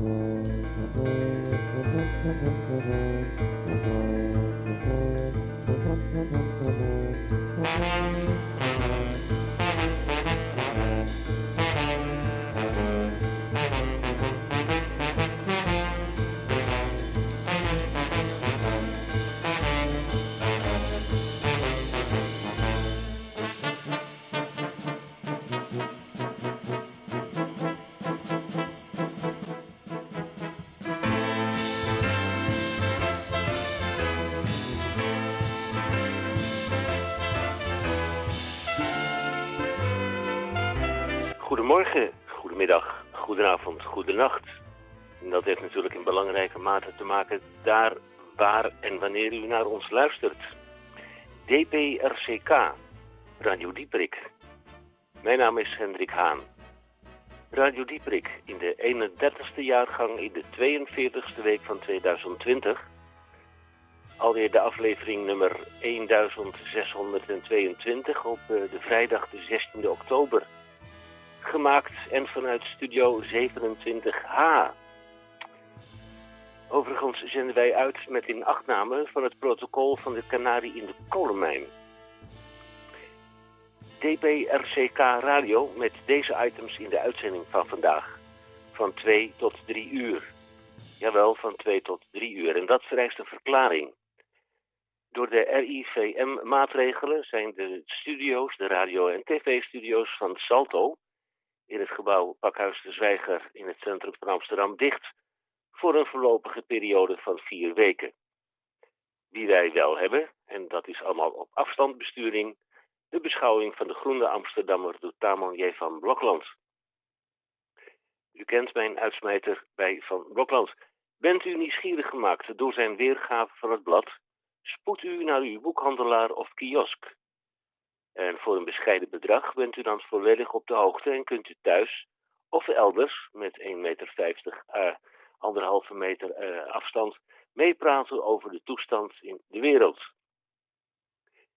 Mm-hmm. Goedemiddag, goedenavond, goedenacht. En dat heeft natuurlijk in belangrijke mate te maken daar, waar en wanneer u naar ons luistert. DPRCK, Radio Dieprik. Mijn naam is Hendrik Haan. Radio Dieprik in de 31ste jaargang in de 42ste week van 2020. Alweer de aflevering nummer 1622 op eh, de vrijdag de 16e oktober gemaakt en vanuit studio 27H. Overigens zenden wij uit met inachtname van het protocol van de Canarie in de kolenmijn. DPRCK Radio met deze items in de uitzending van vandaag. Van 2 tot 3 uur. Jawel, van 2 tot 3 uur. En dat vereist een verklaring. Door de RIVM-maatregelen zijn de studio's, de radio- en tv-studio's van Salto in het gebouw Pakhuis de Zwijger in het centrum van Amsterdam dicht voor een voorlopige periode van vier weken. Die wij wel hebben, en dat is allemaal op afstandbesturing, de beschouwing van de Groene Amsterdammer door Tamon van Blokland. U kent mijn uitsmijter bij Van Blokland. Bent u nieuwsgierig gemaakt door zijn weergave van het blad? Spoed u naar uw boekhandelaar of kiosk. En voor een bescheiden bedrag bent u dan volledig op de hoogte en kunt u thuis of elders met 1,50 meter uh, anderhalve meter uh, afstand meepraten over de toestand in de wereld.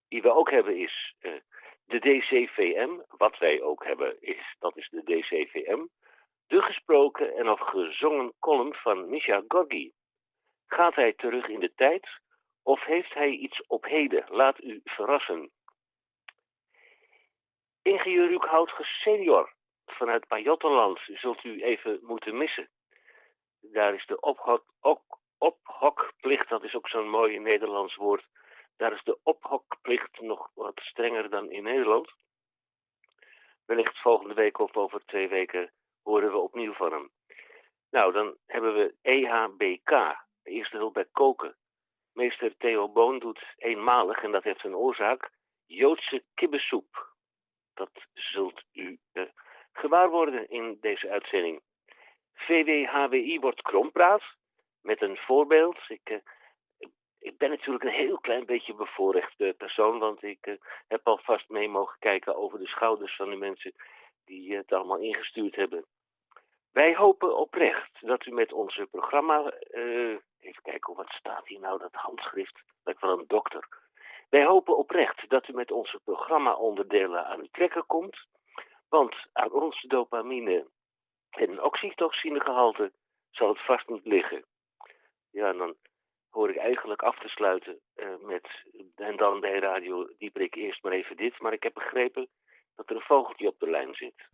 Die we ook hebben is uh, de DCVM. Wat wij ook hebben is, dat is de DCVM. De gesproken en of gezongen column van Misha Gorgi. Gaat hij terug in de tijd of heeft hij iets op heden? Laat u verrassen. Ingenieur Ruuk Houtge senior vanuit Pajottenland zult u even moeten missen. Daar is de ophok, op, ophokplicht, dat is ook zo'n mooi Nederlands woord. Daar is de ophokplicht nog wat strenger dan in Nederland. Wellicht volgende week of over twee weken horen we opnieuw van hem. Nou, dan hebben we EHBK, eerste hulp bij koken. Meester Theo Boon doet eenmalig, en dat heeft een oorzaak, Joodse kibbesoep. Dat zult u uh, gewaar worden in deze uitzending. VWHWI wordt krompraat met een voorbeeld. Ik, uh, ik ben natuurlijk een heel klein beetje bevoorrecht persoon, want ik uh, heb alvast mee mogen kijken over de schouders van de mensen die het allemaal ingestuurd hebben. Wij hopen oprecht dat u met onze programma. even kijken, wat staat hier nou, dat handschrift? Lijkt wel een dokter. Wij hopen oprecht dat u met onze programma-onderdelen aan uw trekken komt, want aan ons dopamine en oxytocinegehalte zal het vast niet liggen. Ja, dan hoor ik eigenlijk af te sluiten uh, met, en dan bij Radio Dieprik eerst maar even dit, maar ik heb begrepen dat er een vogeltje op de lijn zit.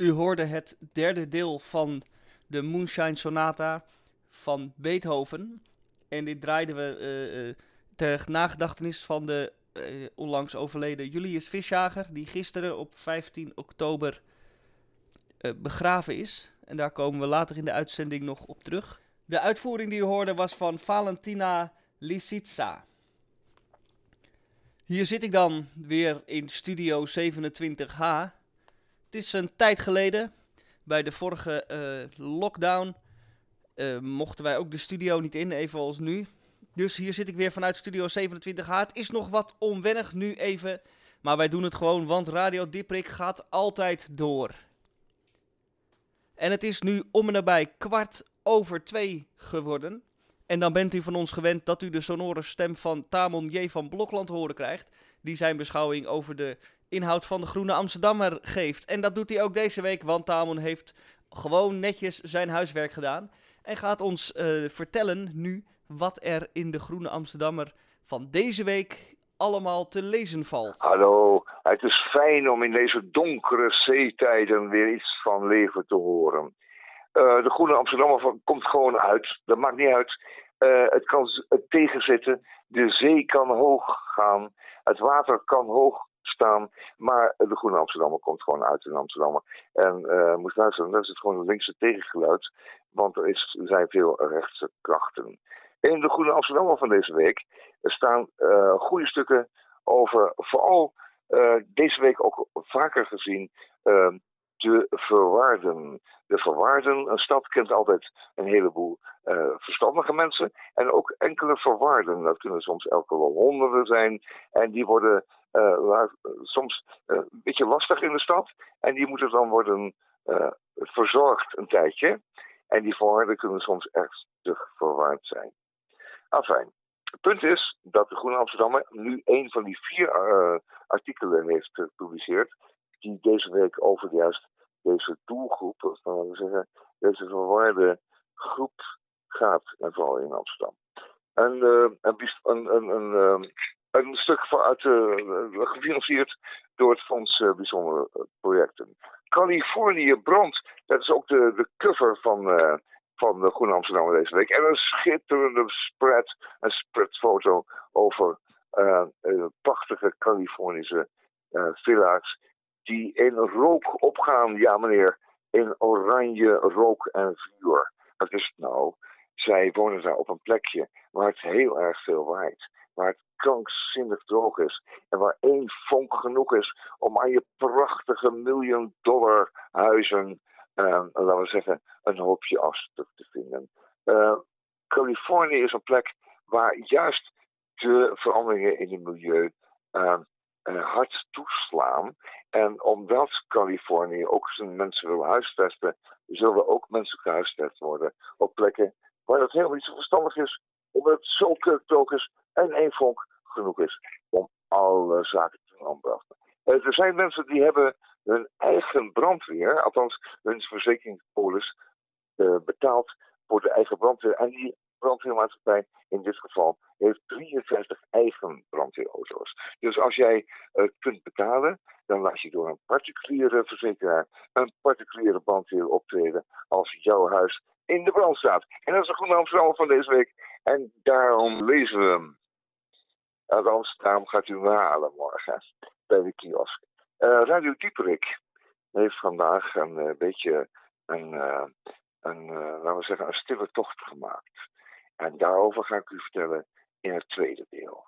U hoorde het derde deel van de Moonshine Sonata van Beethoven. En dit draaiden we uh, ter nagedachtenis van de uh, onlangs overleden Julius Visjager, die gisteren op 15 oktober begraven is. En daar komen we later in de uitzending nog op terug. De uitvoering die u hoorde was van Valentina Lisitsa. Hier zit ik dan weer in Studio 27H. Het is een tijd geleden, bij de vorige uh, lockdown, uh, mochten wij ook de studio niet in, evenals nu. Dus hier zit ik weer vanuit Studio 27H. Het is nog wat onwennig nu even, maar wij doen het gewoon, want Radio Diprik gaat altijd door. En het is nu om en nabij kwart over twee geworden. En dan bent u van ons gewend dat u de sonore stem van Tamon J. van Blokland horen krijgt. Die zijn beschouwing over de inhoud van de Groene Amsterdammer geeft. En dat doet hij ook deze week, want Tamon heeft gewoon netjes zijn huiswerk gedaan. En gaat ons uh, vertellen nu wat er in de Groene Amsterdammer van deze week allemaal te lezen valt. Hallo, het is fijn om in deze donkere zeetijden weer iets van leven te horen. Uh, de Groene Amsterdammer komt gewoon uit. Dat maakt niet uit. Uh, het kan het tegenzitten. De zee kan hoog gaan. Het water kan hoog Maar de Groene Amsterdammer komt gewoon uit in Amsterdam. En uh, moest luisteren, dat is het gewoon een linkse tegengeluid. Want er, is, zijn veel rechtse krachten. In de Groene Amsterdammer van deze week staan uh, goede stukken over, vooral deze week ook vaker gezien, uh, de verwaarden. De verwaarden, een stad kent altijd een heleboel verstandige mensen en ook enkele verwaarden. Dat kunnen soms elke wel honderden zijn en die worden uh, soms uh, een beetje lastig in de stad en die moeten dan worden verzorgd een tijdje. En die verwaarden kunnen soms ernstig verwaard zijn. Afijn. Het punt is dat de Groene Amsterdammer nu een van die vier artikelen heeft gepubliceerd die deze week over juist deze doelgroep, of we zeggen, deze verwarde groep gaat, en vooral in Amsterdam. En een, een, een, een, een stuk vanuit, uh, gefinancierd door het Fonds uh, Bijzondere Projecten. Californië brandt, dat is ook de, de cover van, van de Groene Amsterdam deze week. En een schitterende spread, een spreadfoto over prachtige Californische villa's die in rook opgaan, ja meneer, in oranje rook en vuur. Wat is het nou? Zij wonen daar op een plekje waar het heel erg veel waait. Waar het krankzinnig droog is. En waar één vonk genoeg is om aan je prachtige miljoen dollar huizen, uh, laten we zeggen, een hoopje afstuk te vinden. Uh, Californië is een plek waar juist de veranderingen in het milieu uh, hard toeslaan. En omdat Californië ook zijn mensen wil huisvesten, zullen ook mensen gehuisvest worden op plekken waar het helemaal niet zo verstandig is, omdat het zo kurkdroog is en één vonk genoeg is om alle zaken te aanbrachten. Er zijn mensen die hebben hun eigen brandweer, althans hun verzekeringspolis, uh, betaald voor de eigen brandweer. En die brandweermaatschappij in dit geval heeft 53 eigen brandweerauto's. Dus als jij uh, kunt betalen, dan laat je door een particuliere verzekeraar een particuliere brandweer optreden als jouw huis in de brand staat. En dat is een goede Amsterdam van deze week. En daarom lezen we hem. Daarom gaat u hem halen morgen bij de kiosk. Uh, Radio Dieperik heeft vandaag een uh, beetje een, uh, een laten we zeggen, een stille tocht gemaakt. En daarover ga ik u vertellen in het tweede deel.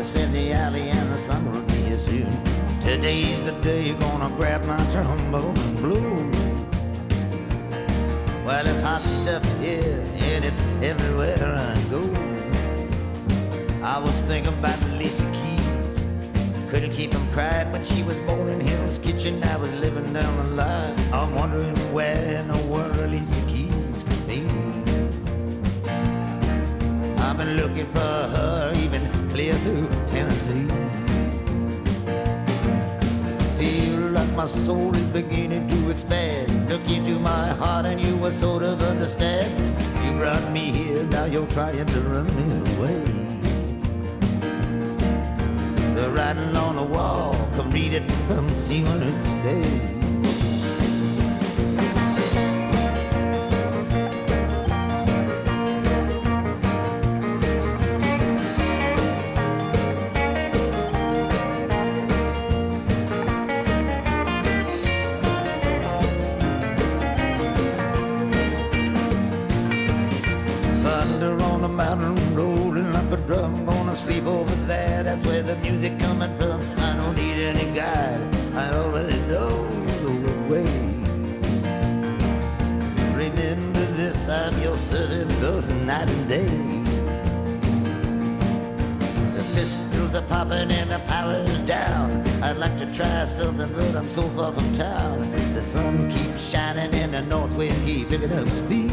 In the alley and the sun will be here soon. Today's the day you're gonna grab my trombone and blow. Well, it's hot stuff here and it's everywhere I go. I was thinking about Alicia Keys. Couldn't keep from crying when she was born in Hill's Kitchen. I was living down the line. I'm wondering where in the world Alicia Keys could be. I've been looking for her, even clear through Tennessee. Feel like my soul is beginning to expand. Look into my heart and you will sort of understand. You brought me here, now you're trying to run me away. The writing on the wall, come read it, come see what it says. That's where the music coming from. I don't need any guide. I already know the way. Remember this, I'm your servant both night and day. The pistols are popping and the power's down. I'd like to try something, but I'm so far from town. The sun keeps shining and the north wind keeps picking up speed.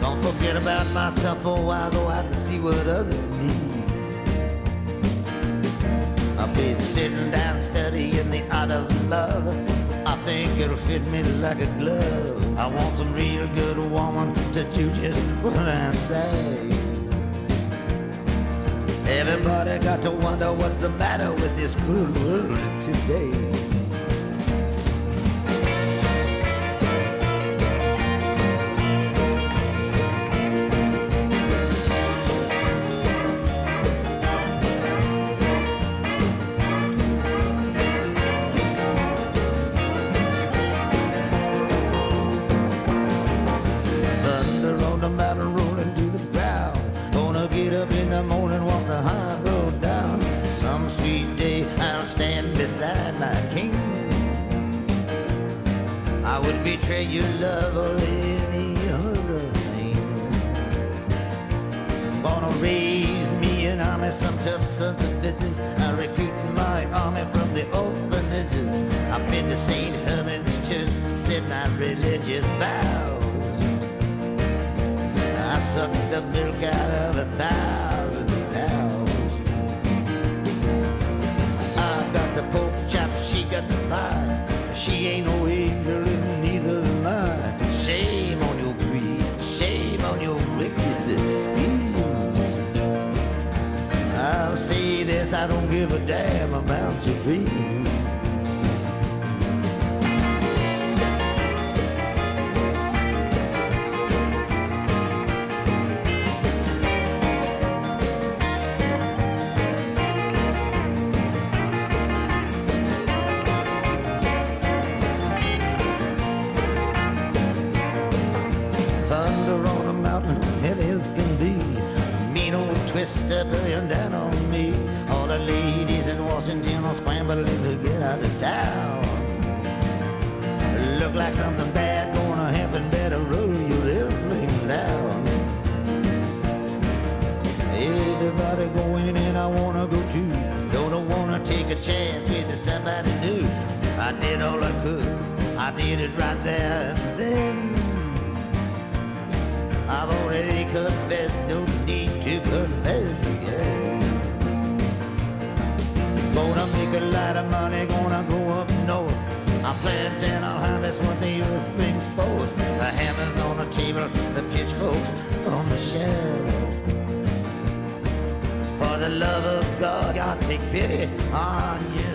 Don't forget about myself for a while, go out and see what others Sitting down studying the art of love. I think it'll fit me like a glove. I want some real good woman to do just what I say. Everybody got to wonder what's the matter with this cruel world today. a thousand. I got the pork chop, she got the pie. She ain't no angel and neither am I. Shame on your greed, shame on your schemes. I'll say this, I don't give a damn about your dreams. Old twister billion down on me All the ladies in Washington are scrambling to get out of town. Look like something bad gonna happen, better roll your airplane down. Everybody going and I wanna go too. Don't wanna take a chance with somebody new. I did all I could, I did it right there and then. I've already confessed, no need to confess again. Gonna make a lot of money, gonna go up north. I'll plant and I'll harvest what the earth brings forth. The hammers on the table, the pitchforks on the shelf. For the love of God, God take pity on yourself.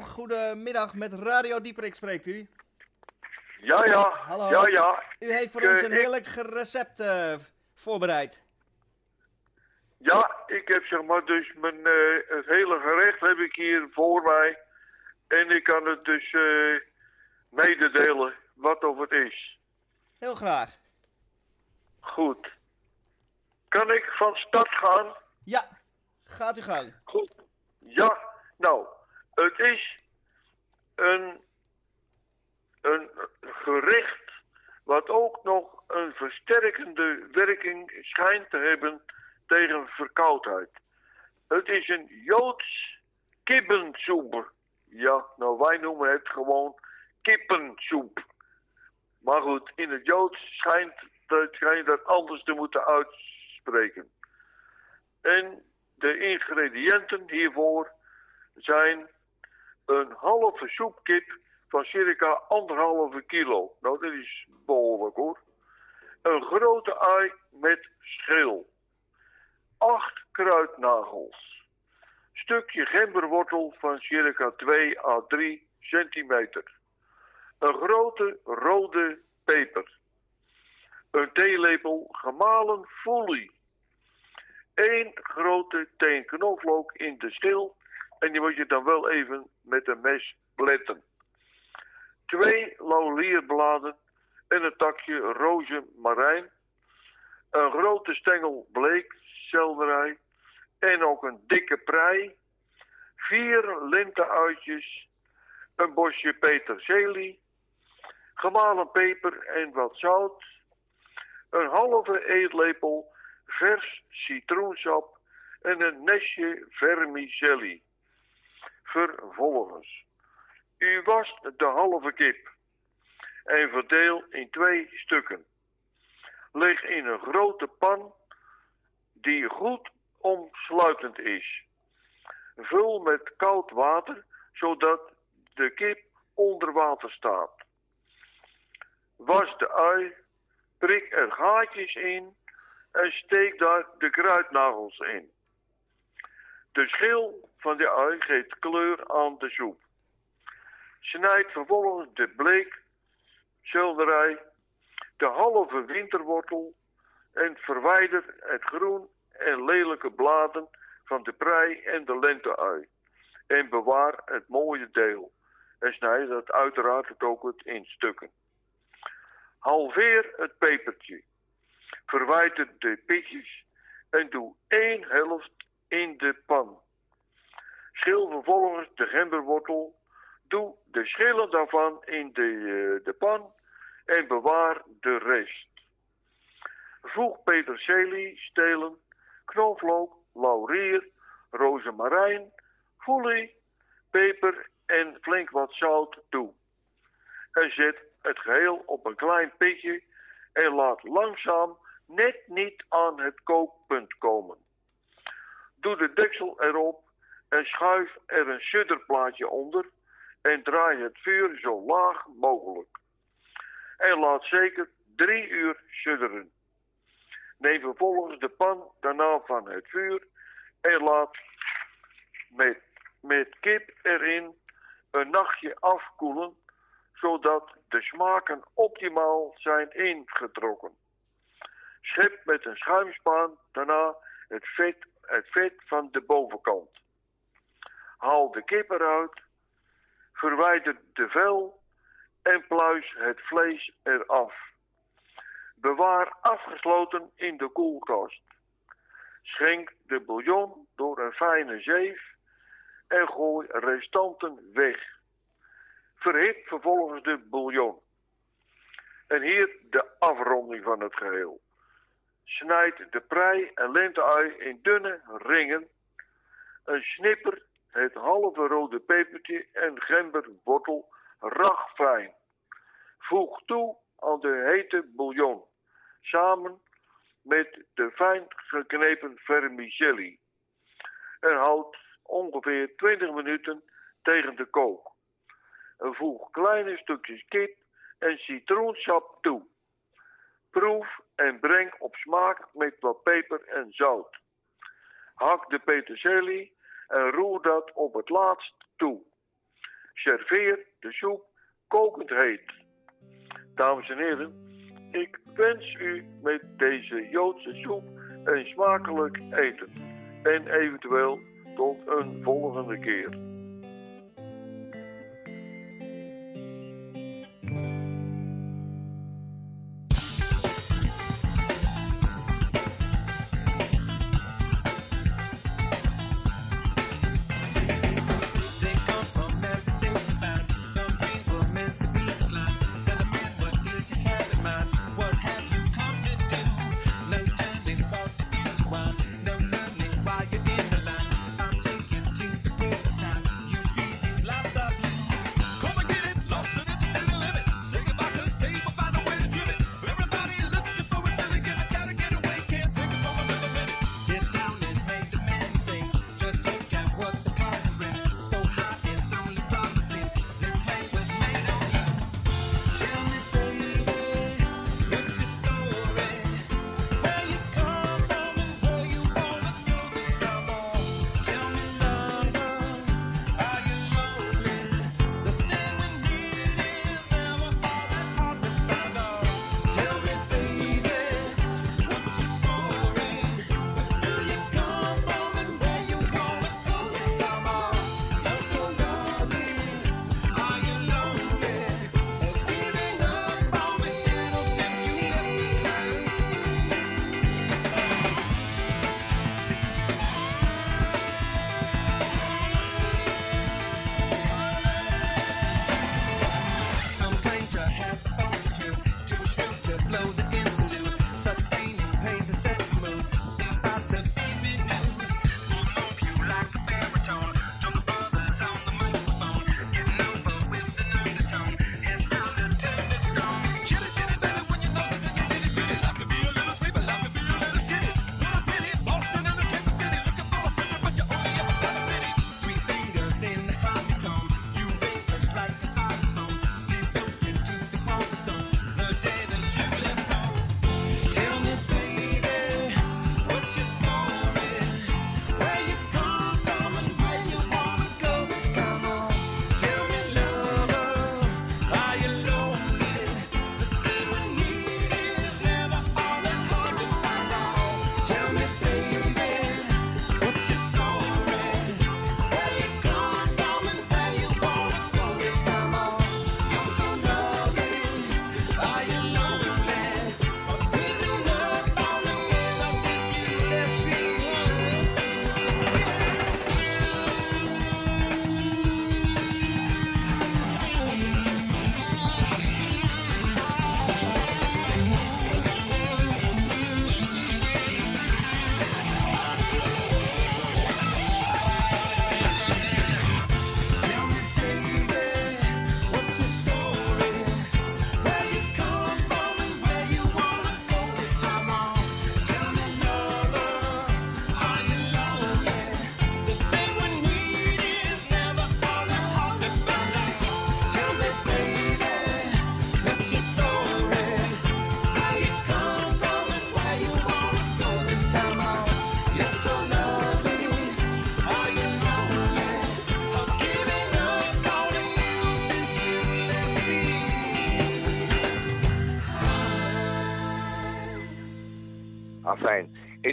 Hallo, goedemiddag. Met Radio Dieperik spreekt u. Ja, ja. Hallo. Ja, ja. U heeft voor Ik, ons eh, een ik- heerlijk recept eh, voorbereid. Ja, ik heb zeg maar dus mijn, eh, het hele gerecht heb ik hier voor mij. En ik kan het dus eh, mededelen wat of het is. Heel graag. Goed. Kan ik van start gaan? Ja, gaat u gang. Goed. Ja, nou, het is een, een gerecht wat ook nog een versterkende werking schijnt te hebben tegen verkoudheid. Het is een Joods kippensoep. Ja, nou wij noemen het gewoon kippensoep. Maar goed, in het Joods schijnt, dat- schijnt dat anders te moeten uitspreken. En de ingrediënten hiervoor zijn een halve soepkip van circa anderhalve kilo. Nou, dat is behoorlijk hoor. Een grote ui met schil. Acht kruidnagels. Stukje gemberwortel van circa 2 à 3 centimeter. Een grote rode peper. Een theelepel gemalen foelie. Eén grote teen knoflook in de schil. En die moet je dan wel even met een mes pletten. Twee laurierbladen en een takje rozemarijn. Een grote stengel bleekselderij. En ook een dikke prei. Vier lenteuitjes. Een bosje peterselie. Gemalen peper en wat zout. Een halve eetlepel vers citroensap en een nestje vermicelli. Vervolgens, u wast de halve kip en verdeel in twee stukken. Leg in een grote pan die goed omsluitend is. Vul met koud water zodat de kip onder water staat. Was de ui, prik er gaatjes in en steek daar de kruidnagels in. De schil van de ui geeft kleur aan de soep. Snijd vervolgens de bleek, selderij, de halve winterwortel en verwijder het groen en lelijke bladen van de prei en de lenteui. En bewaar het mooie deel. En snijd dat uiteraard het in stukken. Halveer het pepertje. Verwijder de pitjes en doe één helft in de pan. Schil vervolgens de gemberwortel. Doe de schillen daarvan in de, eh, de pan en bewaar de rest. Voeg peterselie, stelen, knoflook, laurier, rozemarijn, foelie, peper en flink wat zout toe. En zet het geheel op een klein pitje en laat langzaam net niet aan het kookpunt komen. Doe de deksel erop en schuif er een sudderplaatje onder en draai het vuur zo laag mogelijk. En laat zeker drie uur sudderen. Neem vervolgens de pan daarna van het vuur en laat met, met kip erin een nachtje afkoelen, zodat de smaken optimaal zijn ingetrokken. Schep met een schuimspaan daarna het vet, het vet van de bovenkant. Haal de kip eruit, verwijder de vel en pluis het vlees eraf. Bewaar afgesloten in de koelkast. Schenk de bouillon door een fijne zeef en gooi restanten weg. Verhit vervolgens de bouillon. En hier de afronding van het geheel. Snijd de prei en lenteui in dunne ringen. Een snipper het halve rode pepertje en gemberwortel ragfijn. Voeg toe aan de hete bouillon, samen met de fijn geknepen vermicelli. En houd ongeveer 20 minuten tegen de kook. En voeg kleine stukjes kip en citroensap toe. Proef en breng op smaak met wat peper en zout. Hak de peterselie en roer dat op het laatst toe. Serveer de soep kokend heet. Dames en heren, ik wens u met deze Joodse soep een smakelijk eten. En eventueel tot een volgende keer.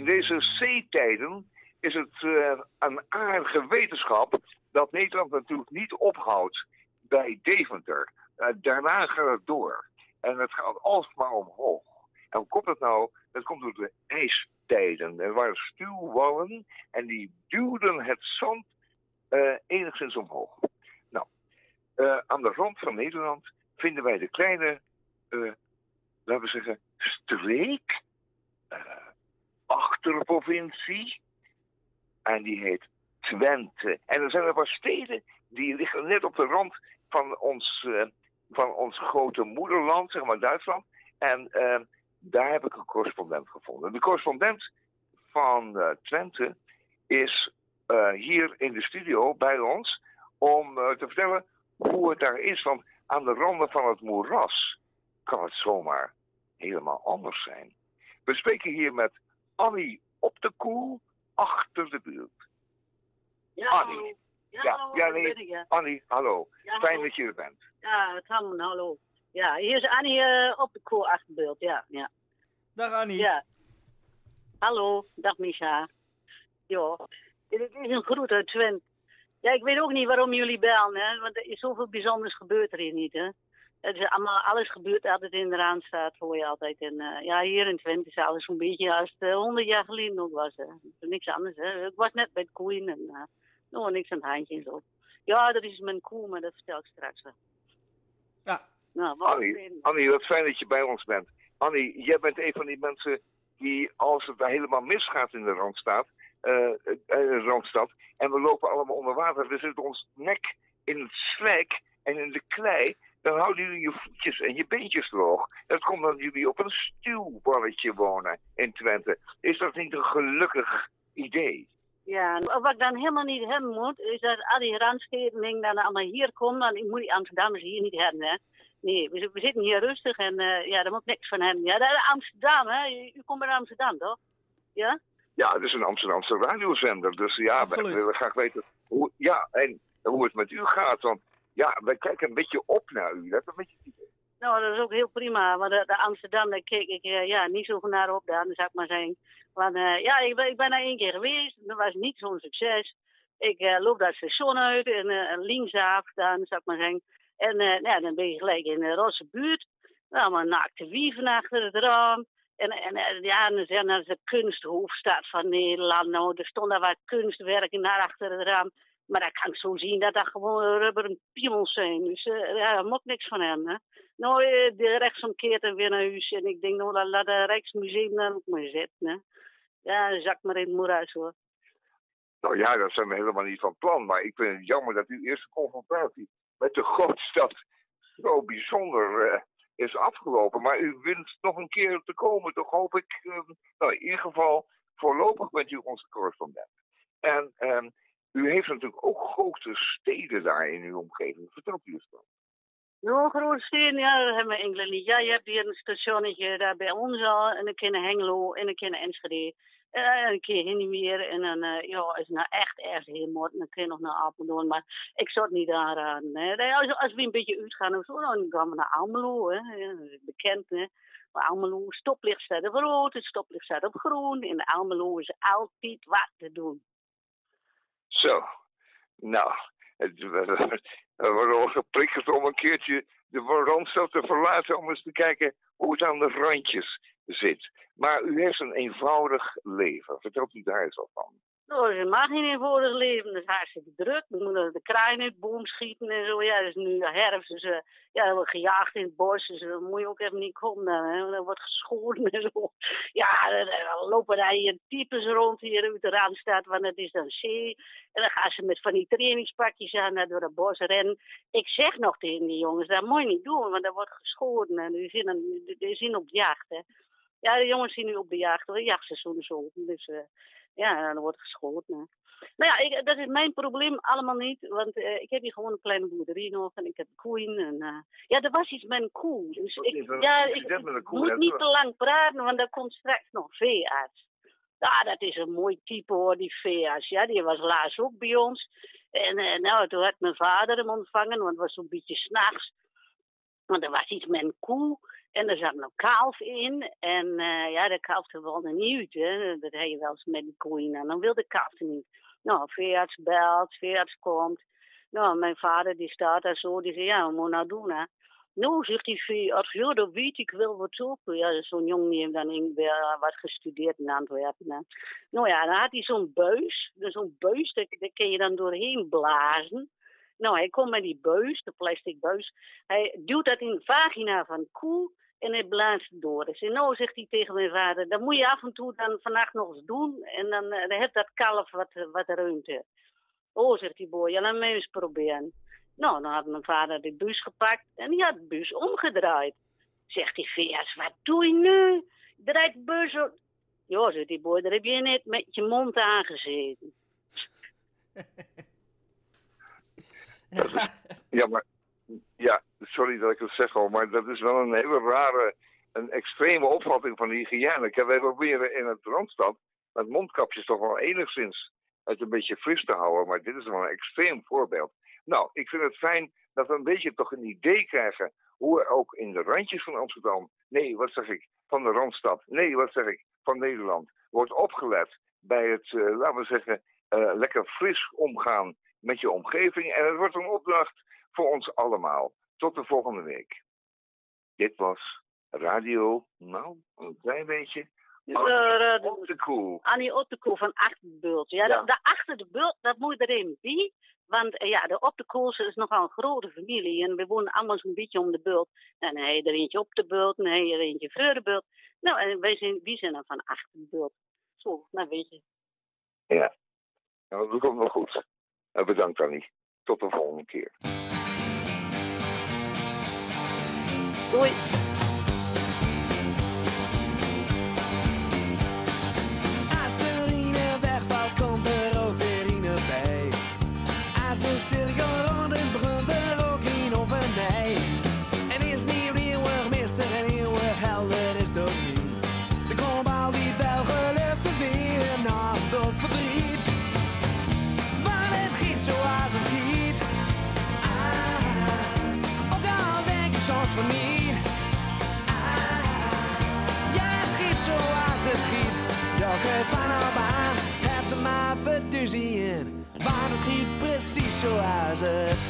deze zeetijden is het eh, een aardige wetenschap dat Nederland natuurlijk niet ophoudt bij Deventer. Eh, daarna gaat het door. En het gaat alsmaar omhoog. En hoe komt dat nou? Dat komt door de ijstijden. Er waren stuwwallen en die duwden het zand eh, enigszins omhoog. Nou, aan de rand van Nederland vinden wij de kleine, laten we zeggen, streek achterprovincie. En die heet Twente. En er zijn er wat steden die liggen net op de rand van ons, eh, van ons grote moederland, zeg maar Duitsland. En eh, daar heb ik een correspondent gevonden. De correspondent van uh, Twente is hier in de studio bij ons om te vertellen hoe het daar is. Want aan de randen van het moeras kan het zomaar helemaal anders zijn. We spreken hier met Annie op de koel achter de buurt. Ja, Annie. Ja, ja, hallo, nee. Annie, hallo. Fijn dat je er bent. Ja, Tam, hallo. Ja, hier is Annie eh, op de koel achter de buurt, ja, ja. Dag Annie. Ja. Hallo, dag Misha. Ja, dit is een groet uit Twente. Ja, ik weet ook niet waarom jullie bellen, hè, want er is zoveel bijzonders gebeurd er hier niet, hè. Het is allemaal, alles gebeurt altijd in de Randstad, hoor je altijd. En eh, ja, hier in Twente is alles zo'n beetje als het honderd jaar geleden ook was. Hè. Het is niks anders, hè. Ik was net bij de koeien en eh nou, niks aan het handje en zo. Ja, dat is mijn koe, maar dat vertel ik straks wel. Ja. Nou, wat Annie, Annie, wat fijn dat je bij ons bent. Annie, jij bent een van die mensen die, als het daar helemaal misgaat in de Randstad, eh, eh, Randstad, en we lopen allemaal onder water, we zitten ons nek in het slijk en in de klei, dan houden jullie je voetjes en je beentjes droog. Dat komt omdat jullie op een stuwballetje wonen in Twente. Is dat niet een gelukkig idee? Ja, wat ik dan helemaal niet hebben moet, is dat al die randsteden dingen dan allemaal hier komen. Want ik moet die Amsterdammers hier niet hebben, hè. Nee, we, we zitten hier rustig en eh, ja, daar moet ik niks van hebben. Ja, dat Amsterdam, hè. U, u komt uit Amsterdam, toch? Ja? Ja, het is een Amsterdamse radiozender. Dus ja, Absoluut. willen graag weten hoe, ja, en hoe het met u gaat. Want ja, wij kijken een beetje op naar u. Dat is een beetje. Nou, dat is ook heel prima. Want de, Amsterdam, daar keek ik eh, ja, niet zo naar op dan, zou ik maar zeggen. Want eh, ja, ik ben, ik ben daar één keer geweest. Dat was niet zo'n succes. Ik eh, loop dat station uit en linksaf dan, zou ik maar zeggen. En nou, dan ben je gelijk in de rosse buurt. Nou, maar naakte wieven achter het raam. En, en ja, dan zeggen dat de kunsthoofdstad van Nederland. Nou, er stond daar wat kunstwerken naar achter het raam. Maar dat kan ik zo zien dat dat gewoon rubberen piemels zijn. Dus eh, ja, daar moet ik niks van hebben. Hè. Nou, eh, de rechtsomkeert en weer naar huis. En ik denk, nou, laat, het Rijksmuseum dan ook maar zitten. Hè. Ja, zak maar in het moeras hoor. Nou ja, dat zijn we helemaal niet van plan. Maar ik vind het jammer dat uw eerste confrontatie met de grootstad zo bijzonder eh, is afgelopen. Maar u wint nog een keer te komen, toch hoop ik. eh, nou, in ieder geval, voorlopig bent u onze correspondent. En ehm, u heeft natuurlijk ook grote steden daar in uw omgeving. Vertelt u eens wat. Nou, grote steden, ja, dat hebben we Engeland niet. Ja, je hebt hier een stationnetje daar bij ons al. En dan ken je Hengelo en dan ken je Enschede. Eh, En een keer Hinnemeer. En dan, eh, ja, het nou echt erg heel moet, dan kun je nog naar Apeldoorn. Maar ik zou niet. Nee, Als, als we een beetje uitgaan of zo, dan gaan we naar Almelo. Hè. Dat is bekend, hè. Maar Almelo, stoplicht staat op rood, het stoplicht staat op groen. In Almelo is altijd wat te doen. Zo, nou, het, we, worden geprikkeld om een keertje de Randstad te verlaten om eens te kijken hoe het aan de randjes zit. Maar u heeft een eenvoudig leven. Vertelt u daar eens wat van. Nou, ze mag niet in het leven. Dat is hartstikke druk. We moeten de kraaien uit de boom schieten en zo. Ja, het is nu herfst. Dus uh, ja, wordt gejaagd in het bos. Dus dan moet je ook even niet komen. Dan, hè. Dan wordt geschoren en zo. Ja, dan, dan lopen daar hier types rond hier uit de Randstad. Want het is dan zee. En dan gaan ze met van die trainingspakjes aan naar door het bos rennen. Ik zeg nog tegen die jongens, dat moet je niet doen. Want er wordt geschoren. En die zijn, die zijn op jacht, hè. Ja, de jongens zien nu op de jacht. Het jachtseizoen open. Dus... Uh, ja, dan wordt geschoten. Hè. Nou ja, ik, dat is mijn probleem allemaal niet. Want uh, ik heb hier gewoon een kleine boerderie nog. En ik heb koeien. En, uh, ja, er was iets met een koe. Dus ik, een, ja, ik, moet niet te lang praten, want er komt straks nog veearts. Ja, dat is een mooi type hoor, die veearts. Ja, die was laatst ook bij ons. En uh, nou, toen had mijn vader hem ontvangen, want het was zo'n beetje s'nachts. Want er was iets met een koe. En er zat nog kalf in. En uh, ja, de kalf wilde niet. Dat heb je wel eens met die koeien. En dan wil de kalf niet. Nou, veearts belt, veearts komt. Nou, mijn vader die staat daar zo. Die zegt, ja, wat moet nou doen, hè? Nou, zegt die veearts, ja, dat weet ik wel wat op. Ja, zo'n jongen die heeft dan uh, wat gestudeerd in Antwerpen. Hè. Nou ja, dan had hij zo'n buis. Zo'n buis, daar kun je dan doorheen blazen. Nou, hij komt met die buis, de plastic buis. Hij duwt dat in de vagina van koe en hij blaast door. Dus nou, zegt hij tegen mijn vader, dat moet je af en toe dan vannacht nog eens doen. En dan, uh, dan heeft dat kalf wat, wat ruimte. Oh, zegt die boy, ja, laat mij eens proberen. Nou, dan had mijn vader de bus gepakt en die had de bus omgedraaid. Zegt die veers, wat doe je nu? Draait de bus op. Ja, zegt die boy, daar heb je net met je mond aangezeten. Is, ja, maar ja, sorry dat ik het zeg al, maar dat is wel een hele rare, een extreme opvatting van hygiëne. Ik heb wij proberen in het Randstad met mondkapjes toch wel enigszins het een beetje fris te houden. Maar dit is wel een extreem voorbeeld. Nou, ik vind het fijn dat we een beetje toch een idee krijgen hoe er ook in de randjes van Amsterdam, nee, wat zeg ik, van de Randstad, nee, wat zeg ik, van Nederland, wordt opgelet bij het, eh, laten we zeggen, eh, lekker fris omgaan met je omgeving. En het wordt een opdracht voor ons allemaal. Tot de volgende week. Dit was radio, nou, een klein beetje. Uh, uh, Op de koe. Annie Ottekoe van Achter de Bult. Ja, Ja. De, Achter de Bult, dat moet erin bij. Want eh, ja, de Op de Koels is nogal een grote familie. En we wonen allemaal zo'n beetje om de bult. En je er eentje op de bult, en je er eentje voor de bult. Nou, en wij zijn, wie zijn dan van Achter de Bult? Zo, nou weet je. Ja. Nou, dat komt wel goed. Eh, bedankt, Annie. Tot de volgende keer. Doei.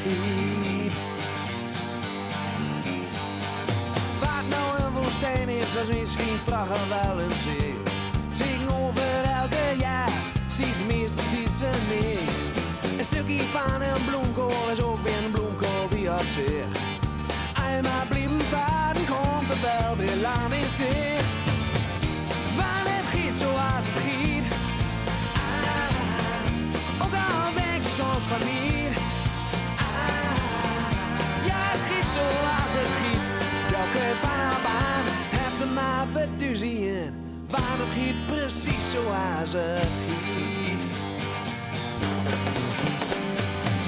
Giet. Wat nou een woestijn is, was misschien vragen wel een zee. Zing over elke jaar, stiet de meeste titsen mee. Een stukje van een bloemkool is ook weer een bloemkool die op zich. Eenmaal blijven varen, komt er wel weer lang in zicht. Want het giet zoals het giet. Ah, ook al denk je soms van niet. Zoals giet. Welke van op aan, heb er maar verduzie in. Het giet precies zoals het giet.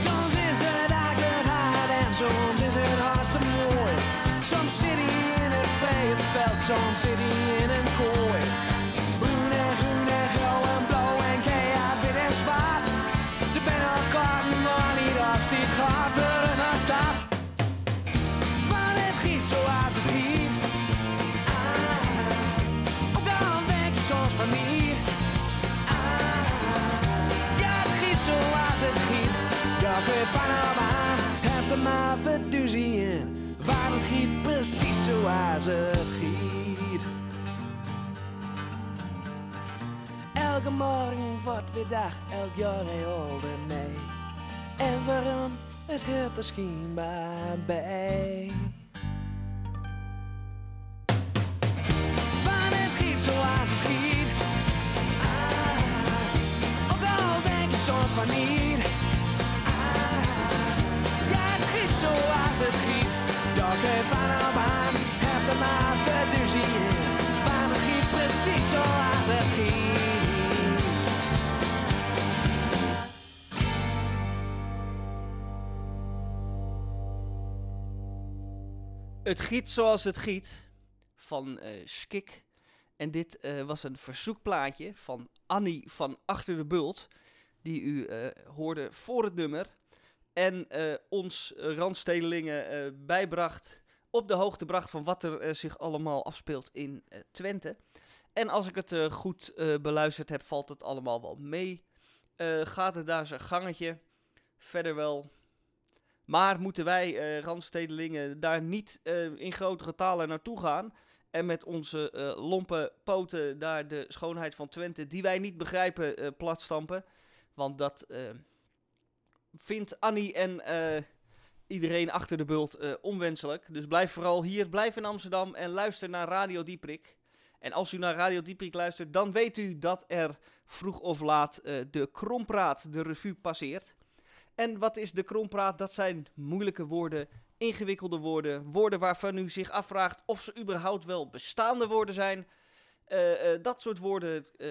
Soms is het hard en soms is het hartstikke mooi. Soms zit hij in het veld, soms zit hij in een kooi. Aan, heb er maar verduzie in. Waar het giet precies zoals het giet. Elke morgen wordt weer dag, elk jaar een oude nee. En waarom? Het hoort er schijnbaar bij. Want het giet zoals het giet. Ah, ook al denk je soms van niet. Zoals het heb er maar verduzie in. Maar het giet precies zoals het giet. Het giet zoals het giet van eh, Skik. En dit eh, was een verzoekplaatje van Annie van Achter de Bult. Die u eh, hoorde voor het nummer. En eh, ons eh, Randstedelingen eh, bijbracht. Op de hoogte bracht van wat er zich allemaal afspeelt in Twente. En als ik het goed beluisterd heb, valt het allemaal wel mee. Gaat het daar zijn gangetje. Verder wel maar moeten wij, Randstedelingen, daar niet in grote getalen naartoe gaan? En met onze eh, lompe poten daar de schoonheid van Twente, die wij niet begrijpen, eh, platstampen? Want dat vindt Annie en eh, iedereen achter de bult eh, onwenselijk. Dus blijf vooral hier, blijf in Amsterdam en luister naar Radio Dieprik. En als u naar Radio Dieprik luistert, dan weet u dat er vroeg of laat eh, de krompraat, de revue, passeert. En wat is de krompraat? Dat zijn moeilijke woorden, ingewikkelde woorden, woorden waarvan u zich afvraagt of ze überhaupt wel bestaande woorden zijn. Eh, eh, dat soort woorden eh,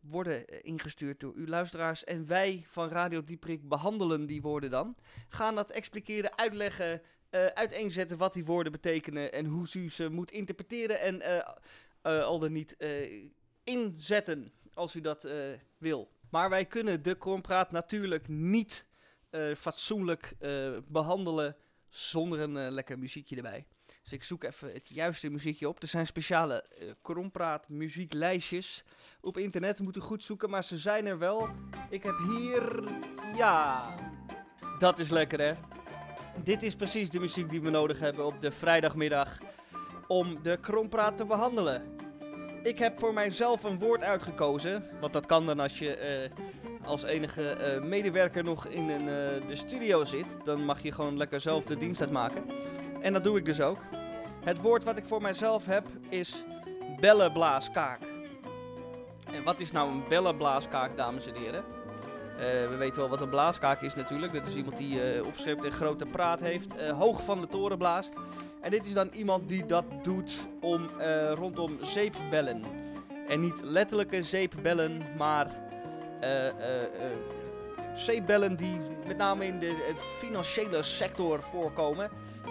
worden ingestuurd door uw luisteraars en wij van Radio Dieprik behandelen die woorden dan. Gaan dat expliceren, uitleggen, uiteenzetten wat die woorden betekenen en hoe u ze moet interpreteren en al dan niet inzetten als u dat wil. Maar wij kunnen de Krompraat natuurlijk niet fatsoenlijk eh, behandelen zonder een lekker muziekje erbij. Dus ik zoek even het juiste muziekje op. Er zijn speciale eh Krompraat muzieklijstjes op internet. Moet u goed zoeken, maar ze zijn er wel. Ik heb hier... Ja, dat is lekker hè. Dit is precies de muziek die we nodig hebben op de vrijdagmiddag om de Krompraat te behandelen. Ik heb voor mijzelf een woord uitgekozen. Want dat kan dan als je eh, als enige eh, medewerker nog in een, de studio zit. Dan mag je gewoon lekker zelf de dienst uitmaken. En dat doe ik dus ook. Het woord wat ik voor mijzelf heb is bellenblaaskaak. En wat is nou een bellenblaaskaak, dames en heren? Eh, we weten wel wat een blaaskaak is natuurlijk. Dat is iemand die opschept en grote praat heeft, eh, hoog van de toren blaast. En dit is dan iemand die dat doet om, rondom zeepbellen. En niet letterlijke zeepbellen, maar zeepbellen die met name in de eh, financiële sector voorkomen.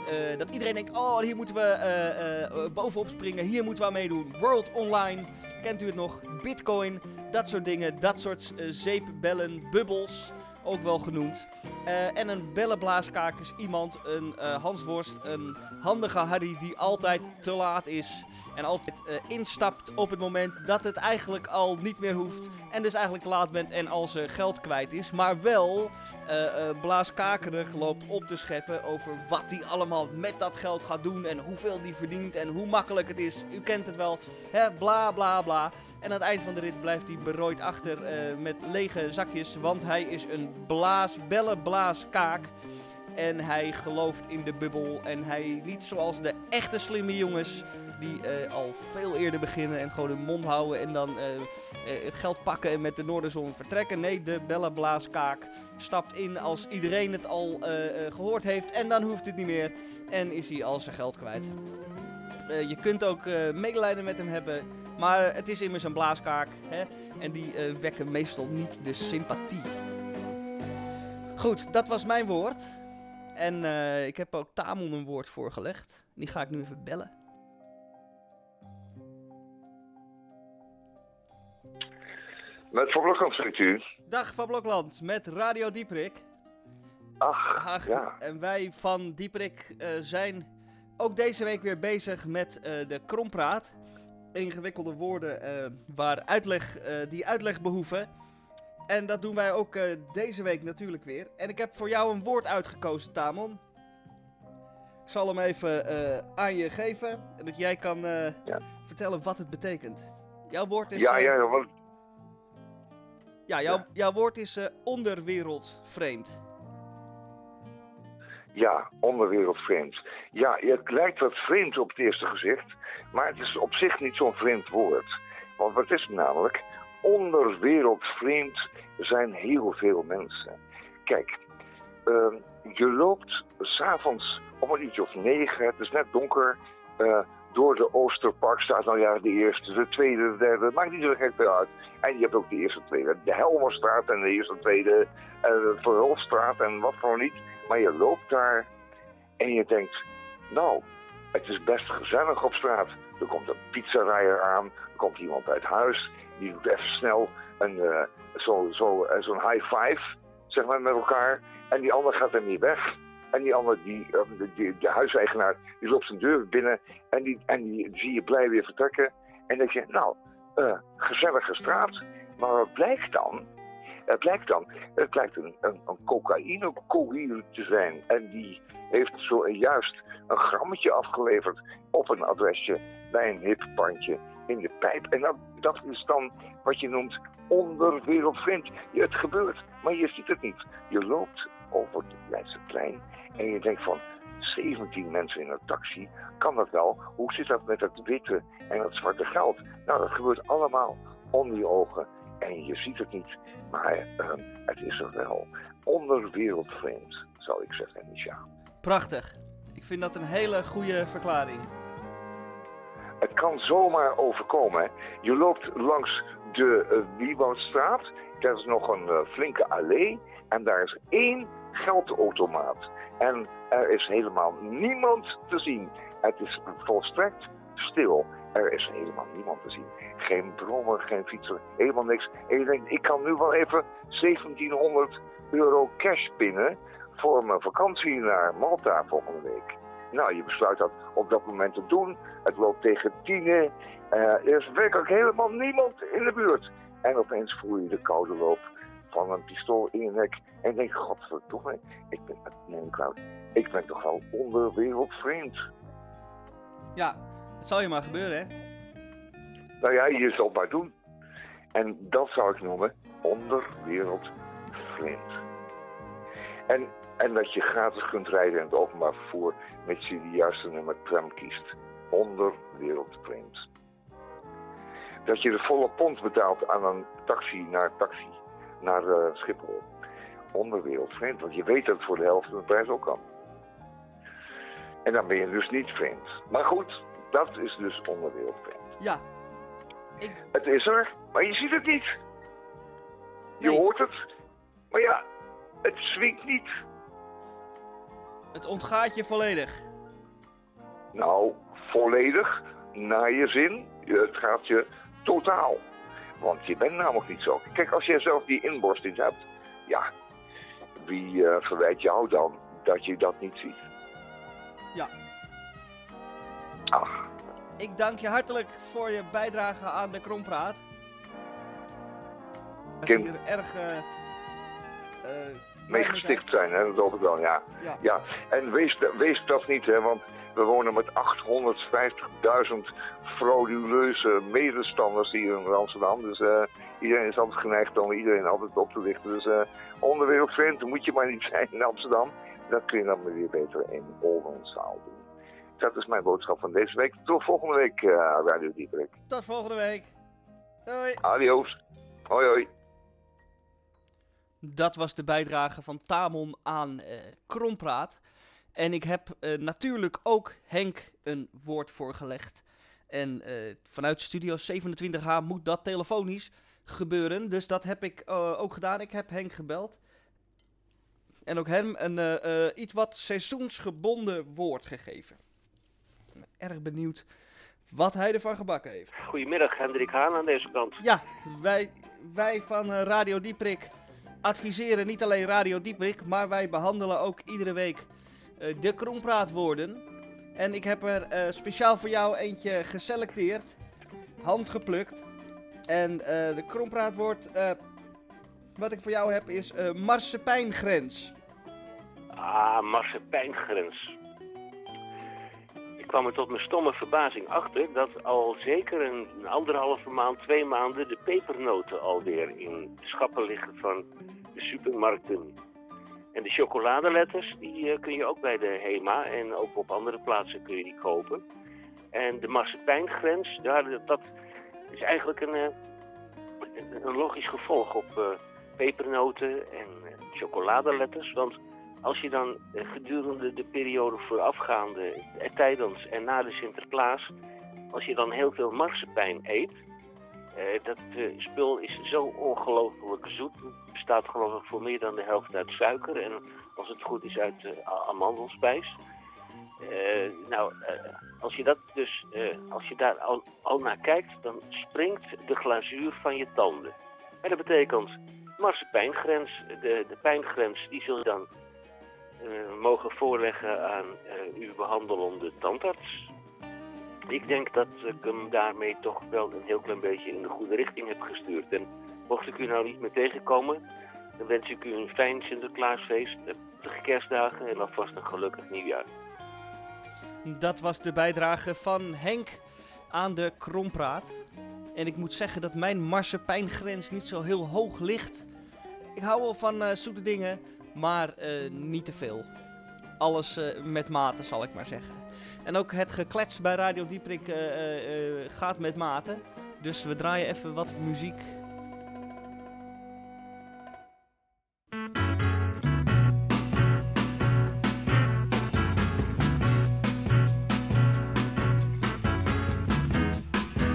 Eh, dat iedereen denkt, oh hier moeten we eh, bovenop springen, hier moeten we aan meedoen. World Online, kent u het nog? Bitcoin, dat soort dingen, dat soort zeepbellen, bubbels, ook wel genoemd. Eh, en een bellenblaaskaak is iemand, een eh Hansworst, een handige Harry die altijd te laat is. En altijd eh, instapt op het moment dat het eigenlijk al niet meer hoeft. En dus eigenlijk te laat bent en al zijn geld kwijt is. Maar wel blaaskakerig loopt op te scheppen over wat hij allemaal met dat geld gaat doen. En hoeveel die verdient en hoe makkelijk het is. U kent het wel. Hè, bla bla bla. En aan het eind van de rit blijft hij berooid achter eh, met lege zakjes. Want hij is een blaas, bellenblaaskaak. En hij gelooft in de bubbel. En hij niet zoals de echte slimme jongens. Die eh, al veel eerder beginnen en gewoon hun mond houden. En dan eh, het geld pakken en met de Noorderzon vertrekken. Nee, de bellenblaaskaak stapt in als iedereen het al eh, eh, gehoord heeft. En dan hoeft het niet meer. En is hij al zijn geld kwijt. Je kunt ook medelijden met hem hebben. Maar het is immers een blaaskaak. Hè? En die eh, wekken meestal niet de sympathie. Goed, dat was mijn woord. En eh, ik heb ook Tamon een woord voorgelegd. Die ga ik nu even bellen. Met Van Blokland spreekt u. Dag van Blokland met Radio Dieprik. Ach, Ach, ja. en wij van Dieprik eh, zijn ook deze week weer bezig met de krompraat. Ingewikkelde woorden eh, waar uitleg, eh, die uitleg behoeven. En dat doen wij ook eh, deze week natuurlijk weer. En ik heb voor jou een woord uitgekozen, Tamon. Ik zal hem even aan je geven. En dat jij kan Ja. vertellen wat het betekent. Jouw woord is... Ja, ja, ja, want ja, jouw, Ja. jouw woord is onderwereldvreemd. Ja, onderwereldvreemd. Ja, het lijkt wat vreemd op het eerste gezicht, maar het is op zich niet zo'n vreemd woord. Want wat is het namelijk? Onderwereldvreemd zijn heel veel mensen. Kijk, ehm, je loopt s'avonds om een uurtje of negen, het is net donker, eh, door de Oosterparkstraat. Nou ja, de eerste, de tweede, de derde, maakt niet zo gek veel uit. En je hebt ook de eerste, tweede, de Helmerstraat en de eerste, tweede, eh, de Verhulstraat en wat voor niet. Maar je loopt daar en je denkt, nou, het is best gezellig op straat. Er komt een pizzarijer aan, er komt iemand uit huis, die doet even snel een, eh, zo, zo, eh, zo'n high five, zeg maar, met elkaar. En die ander gaat er niet weg. En die ander, die, eh, de, die- de huiseigenaar, die loopt zijn deur binnen en die, en die zie je blij weer vertrekken. En dan denk je, nou, eh, gezellige straat. Maar wat blijkt dan? Het blijkt dan, het blijkt een, een, een te zijn. En die heeft zojuist een grammetje afgeleverd op een adresje bij een hip pandje in de pijp. En dat, dat is dan wat je noemt onderwereldvreemd. Ja, het gebeurt, maar je ziet het niet. Je loopt over het Leidseplein en je denkt van 17 mensen in een taxi, kan dat wel? Hoe zit dat met het witte en het zwarte geld? Nou, dat gebeurt allemaal onder je ogen en je ziet het niet. Maar ehm, het is er wel. Onderwereldvreemd, zou ik zeggen, Nisha. Prachtig. Ik vind dat een hele goede verklaring. Het kan zomaar overkomen. Je loopt langs de uh, Wieboudstraat. Daar is nog een eh, flinke allee. En daar is één geldautomaat. En er is helemaal niemand te zien. Het is volstrekt stil. Er is helemaal niemand te zien. Geen brommer, geen fietser, helemaal niks. En je denkt, ik kan nu wel even 1700 euro cash pinnen voor mijn vakantie naar Malta volgende week. Nou, je besluit dat op dat moment te doen. Het loopt tegen tienen. Eh, er is werkelijk helemaal niemand in de buurt. En opeens voel je de koude loop van een pistool in je nek. En denk, godverdomme, ik ben, nee, ik ben toch wel onderwereldvreemd. Ja, het zal je maar gebeuren, hè? Nou ja, je zal het maar doen. En dat zou ik noemen onderwereldvreemd. En, en dat je gratis kunt rijden in het openbaar vervoer met je de juiste nummer tram kiest. Onderwereldvreemd. Dat je de volle pond betaalt aan een taxi naar taxi, naar eh, Schiphol. Onderwereldvreemd, want je weet dat het voor de helft de prijs ook kan. En dan ben je dus niet vreemd. Maar goed, dat is dus onderwereldvreemd. Ja, Het is er, maar je ziet het niet. Je Nee. hoort het, maar ja, het swingt niet. het ontgaat je volledig. Nou, volledig, naar je zin, het gaat je totaal. Want je bent namelijk niet zo. Kijk, als jij zelf die inborsting hebt, ja, wie eh, verwijt jou dan dat je dat niet ziet? Ja. Ach, Ik dank je hartelijk voor je bijdrage aan de Krompraat. We Kim. hier erg... eh eh, blij mee zijn. gesticht zijn, hè? dat hoop ik wel, ja. Ja. Ja, en wees, wees dat niet, hè, want we wonen met 850.000 frauduleuze medestanders hier in Amsterdam. Dus eh, iedereen is altijd geneigd om iedereen altijd op te lichten. Dus eh onderwereldvreemd moet je maar niet zijn in Amsterdam. Dat kun je dan weer beter in Oldenzaal doen. Dat is mijn boodschap van deze week. Tot volgende week, eh Radio Dieperik. Tot volgende week. Doei. Adios. Hoi hoi. Dat was de bijdrage van Tamon aan eh Krompraat. En ik heb eh, natuurlijk ook Henk een woord voorgelegd. En eh, vanuit Studio 27H moet dat telefonisch gebeuren. Dus dat heb ik eh, ook gedaan. Ik heb Henk gebeld. En ook hem een eh, eh, iets wat seizoensgebonden woord gegeven. Erg benieuwd wat hij ervan gebakken heeft. Goedemiddag, Hendrik Haan aan deze kant. Ja, wij, wij van eh, Radio Dieprik adviseren niet alleen Radio Dieprik, maar wij behandelen ook iedere week eh, de krompraatwoorden. En ik heb er eh, speciaal voor jou eentje geselecteerd, handgeplukt. En de krompraatwoord wat ik voor jou heb is eh marsepeinggrens. Ah, marsepeinggrens. Kwam er tot mijn stomme verbazing achter dat al zeker een, anderhalve maand, twee maanden de pepernoten alweer in de schappen liggen van de supermarkten. En de chocoladeletters, die eh, kun je ook bij de HEMA en ook op andere plaatsen kun je die kopen. En de marsepeinggrens, ja, dat- is eigenlijk een, eh, een, logisch gevolg op eh, pepernoten en chocoladeletters. Want als je dan gedurende de periode voorafgaande, eh, tijdens en na de Sinterklaas, als je dan heel veel marsepein eet, eh, dat eh, spul is zo ongelooflijk zoet. Het bestaat geloof ik voor meer dan de helft uit suiker en als het goed is uit eh, amandelspijs. Nou, als je dat dus, als je daar al, naar kijkt, dan springt de glazuur van je tanden. En dat betekent marsepeinggrens, de, de pijngrens, die zul je dan mogen voorleggen aan eh, uw behandelende tandarts. Ik denk dat ik hem daarmee toch wel een heel klein beetje in de goede richting heb gestuurd. En mocht ik u nou niet meer tegenkomen, dan wens ik u een fijn Sinterklaasfeest, eh, prettige kerstdagen en alvast een gelukkig nieuwjaar. Dat was de bijdrage van Henk aan de Krompraat. En ik moet zeggen dat mijn marsepeinggrens niet zo heel hoog ligt. Ik hou wel van eh, zoete dingen, maar eh, niet te veel. Alles eh, met mate, zal ik maar zeggen. En ook het geklets bij Radio Dieprik eh, gaat met mate. Dus we draaien even wat muziek.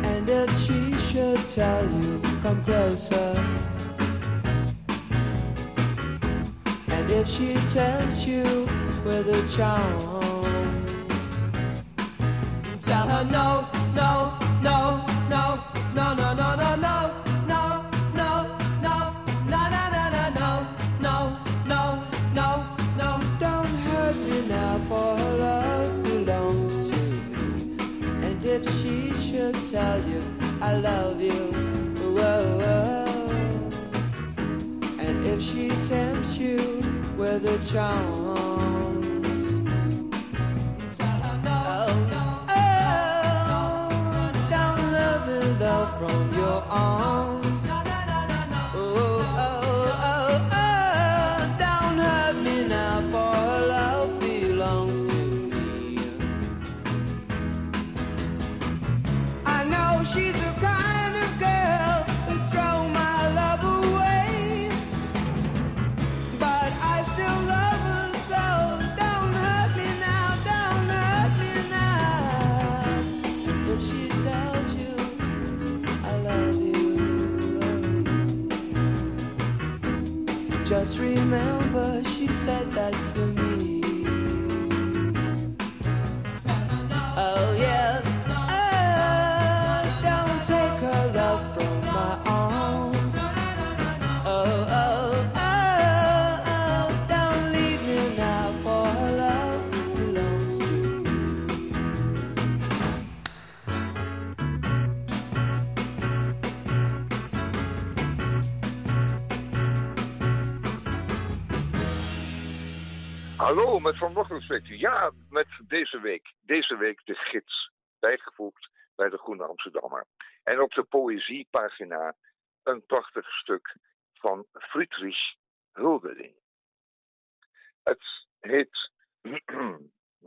And if she should tell you, come closer. She tempts you with her charms, tell her no, I the charm. Met Van Bochtenspect. Ja, met deze week. Deze week de gids. Bijgevoegd bij de Groene Amsterdammer. En op de poëziepagina een prachtig stuk van Friedrich Hölderlin. Het heet,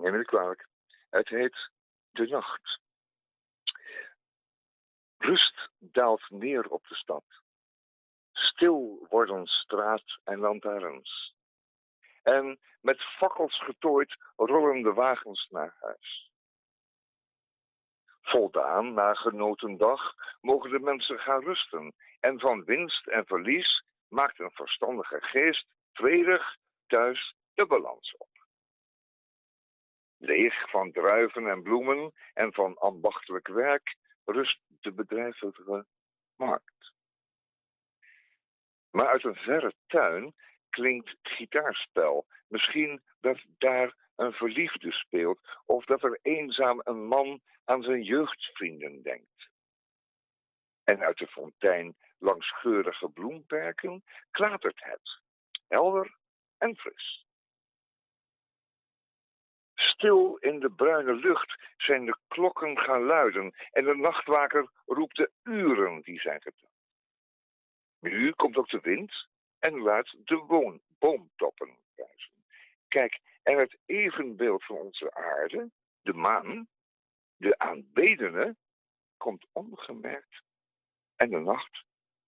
neem me kwalijk, het heet De Nacht. Rust daalt neer op de stad. Stil worden straat en lantaarns. En met fakkels getooid rollen de wagens naar huis. Voldaan na genoten dag mogen de mensen gaan rusten. En van winst en verlies maakt een verstandige geest vredig thuis de balans op. Leeg van druiven en bloemen en van ambachtelijk werk rust de bedrijvige markt. Maar uit een verre tuin klinkt gitaarspel. Misschien dat daar een verliefde speelt, of dat er eenzaam een man aan zijn jeugdvrienden denkt. En uit de fontein langs geurige bloemperken klatert het, helder en fris. Stil in de bruine lucht zijn de klokken gaan luiden en de nachtwaker roept de uren die zijn geteld. Nu komt ook de wind en laat de boomtoppen ruisen. Kijk, en het evenbeeld van onze aarde, de maan, de aanbedene, komt ongemerkt. En de nacht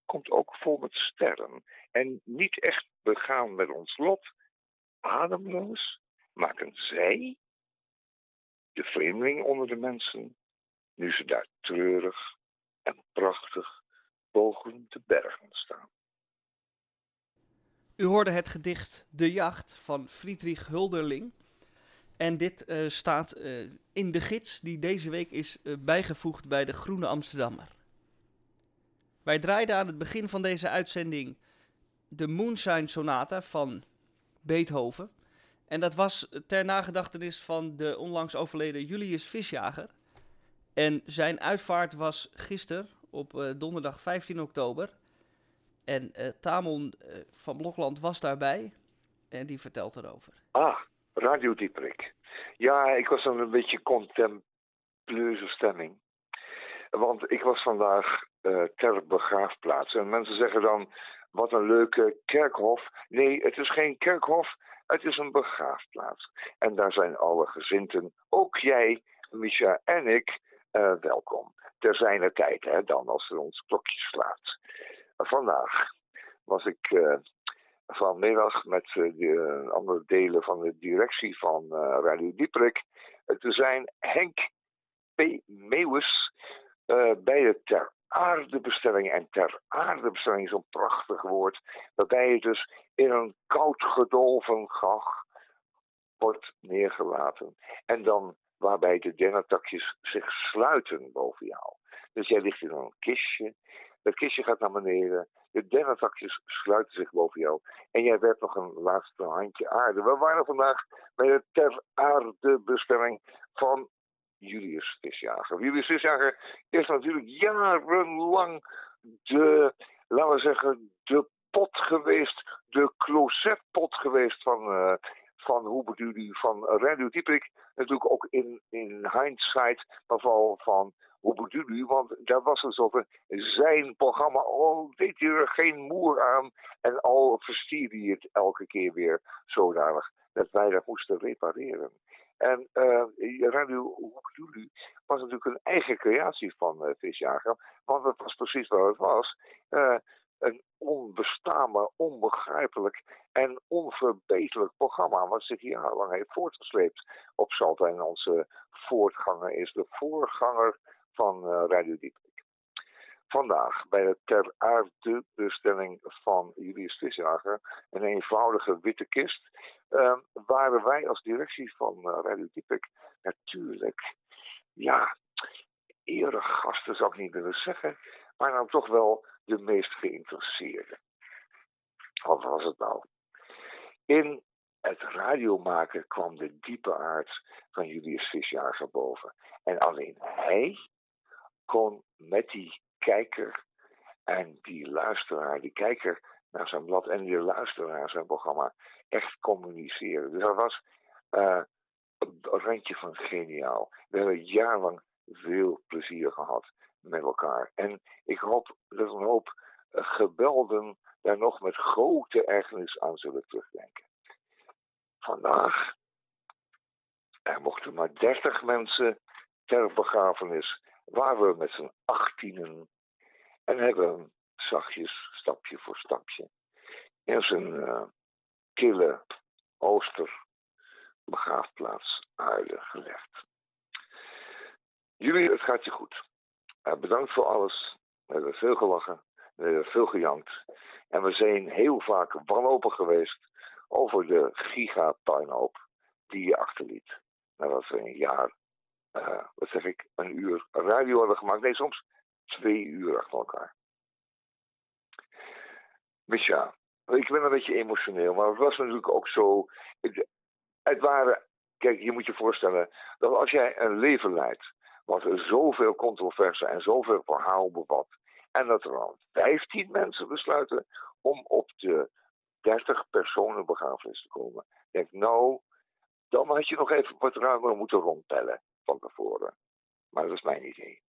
komt ook vol met sterren. En niet echt begaan met ons lot, ademloos maken zij, de vreemdeling onder de mensen, nu ze daar treurig en prachtig boven de bergen staan. U hoorde het gedicht De Jacht van Friedrich Hölderlin. En dit eh, staat eh, in de gids die deze week is eh, bijgevoegd bij de Groene Amsterdammer. Wij draaiden aan het begin van deze uitzending de Moonshine Sonata van Beethoven. En dat was ter nagedachtenis van de onlangs overleden Julius Visjager. En zijn uitvaart was gisteren op donderdag 15 oktober. En eh, Tamon eh, van Blokland was daarbij en die vertelt erover. Ah, Radio Dieprik. Ja, ik was een beetje contempleuze stemming. Want ik was vandaag eh, ter begraafplaats. En mensen zeggen dan, wat een leuke kerkhof. Nee, het is geen kerkhof, het is een begraafplaats. En daar zijn alle gezinten, ook jij, Misha en ik, welkom. Ter zijner tijd, hè, dan als er ons klokje slaat. Vandaag was ik eh, vanmiddag met eh, de eh, andere delen van de directie van Radio Dieprik te zijn Henk P. Meeuwis bij de Ter Aardebestelling. En Ter Aardebestelling is een prachtig woord, waarbij je dus in een koud gedolven gach wordt neergelaten. En dan waarbij de dennentakjes zich sluiten boven jou. Dus jij ligt in een kistje, dat kistje gaat naar beneden, de dennentakjes sluiten zich boven jou en jij werpt nog een laatste handje aarde. We waren vandaag bij de ter aardebestelling van Julius Visjager. Julius Visjager is natuurlijk jarenlang de, laten we zeggen, de pot geweest, de closetpot geweest van, eh van hoe bedoel van Radio Dieprik. Natuurlijk ook in, in hindsight, maar vooral van hoe bedoel u, want daar was het over zijn programma. Oh, deed hij er geen moer aan en al verstierde hij het elke keer weer zodanig dat wij dat moesten repareren. En eh, Radio u was natuurlijk een eigen creatie van eh, Visjager, want dat was precies wat het was. Eh, een onbestaanbaar, onbegrijpelijk en onverbeterlijk programma wat zich jarenlang heeft voortgesleept op Salto. En onze voortganger is de voorganger van eh, Radio Dieprik. Vandaag bij de ter aarde bestelling van Julius Visjager, een eenvoudige witte kist, eh, waren wij als directie van eh, Radio Dieprik natuurlijk, ja, eregasten zou ik niet willen zeggen, maar nou toch wel de meest geïnteresseerde. Wat was het nou? In het radiomaken kwam de diepe aard van Julius Visjager boven. En alleen hij kon met die kijker en die luisteraar, die kijker naar zijn blad en die luisteraar naar zijn programma, echt communiceren. Dus dat was eh, een randje van geniaal. We hebben jarenlang veel plezier gehad met elkaar. En ik hoop dat een hoop eh, gebelden daar nog met grote ergernis aan zullen terugdenken. Vandaag, er mochten maar 30 mensen ter begrafenis, waren we met z'n achttienen en hebben zachtjes, stapje voor stapje, in zijn eh, kille ooster begraafplaats aarde gelegd. Jullie, het gaat je goed. Eh, bedankt voor alles. We hebben veel gelachen. We hebben veel gejankt. En we zijn heel vaak wanhopig geweest over de gigatuinhoop die je achterliet. Nadat we een jaar, eh, wat zeg ik, een uur radio hadden gemaakt. Nee, soms twee uur achter elkaar. Misha, ik ben een beetje emotioneel, maar het was natuurlijk ook zo. Het, het waren, kijk, je moet je voorstellen dat als jij een leven leidt wat zoveel controverse en zoveel verhaal bevat. En dat er dan 15 mensen besluiten om op de 30 personen begrafenis te komen. Ik denk, nou, dan had je nog even wat ruimer moeten rondtellen van tevoren. Maar dat is mijn idee.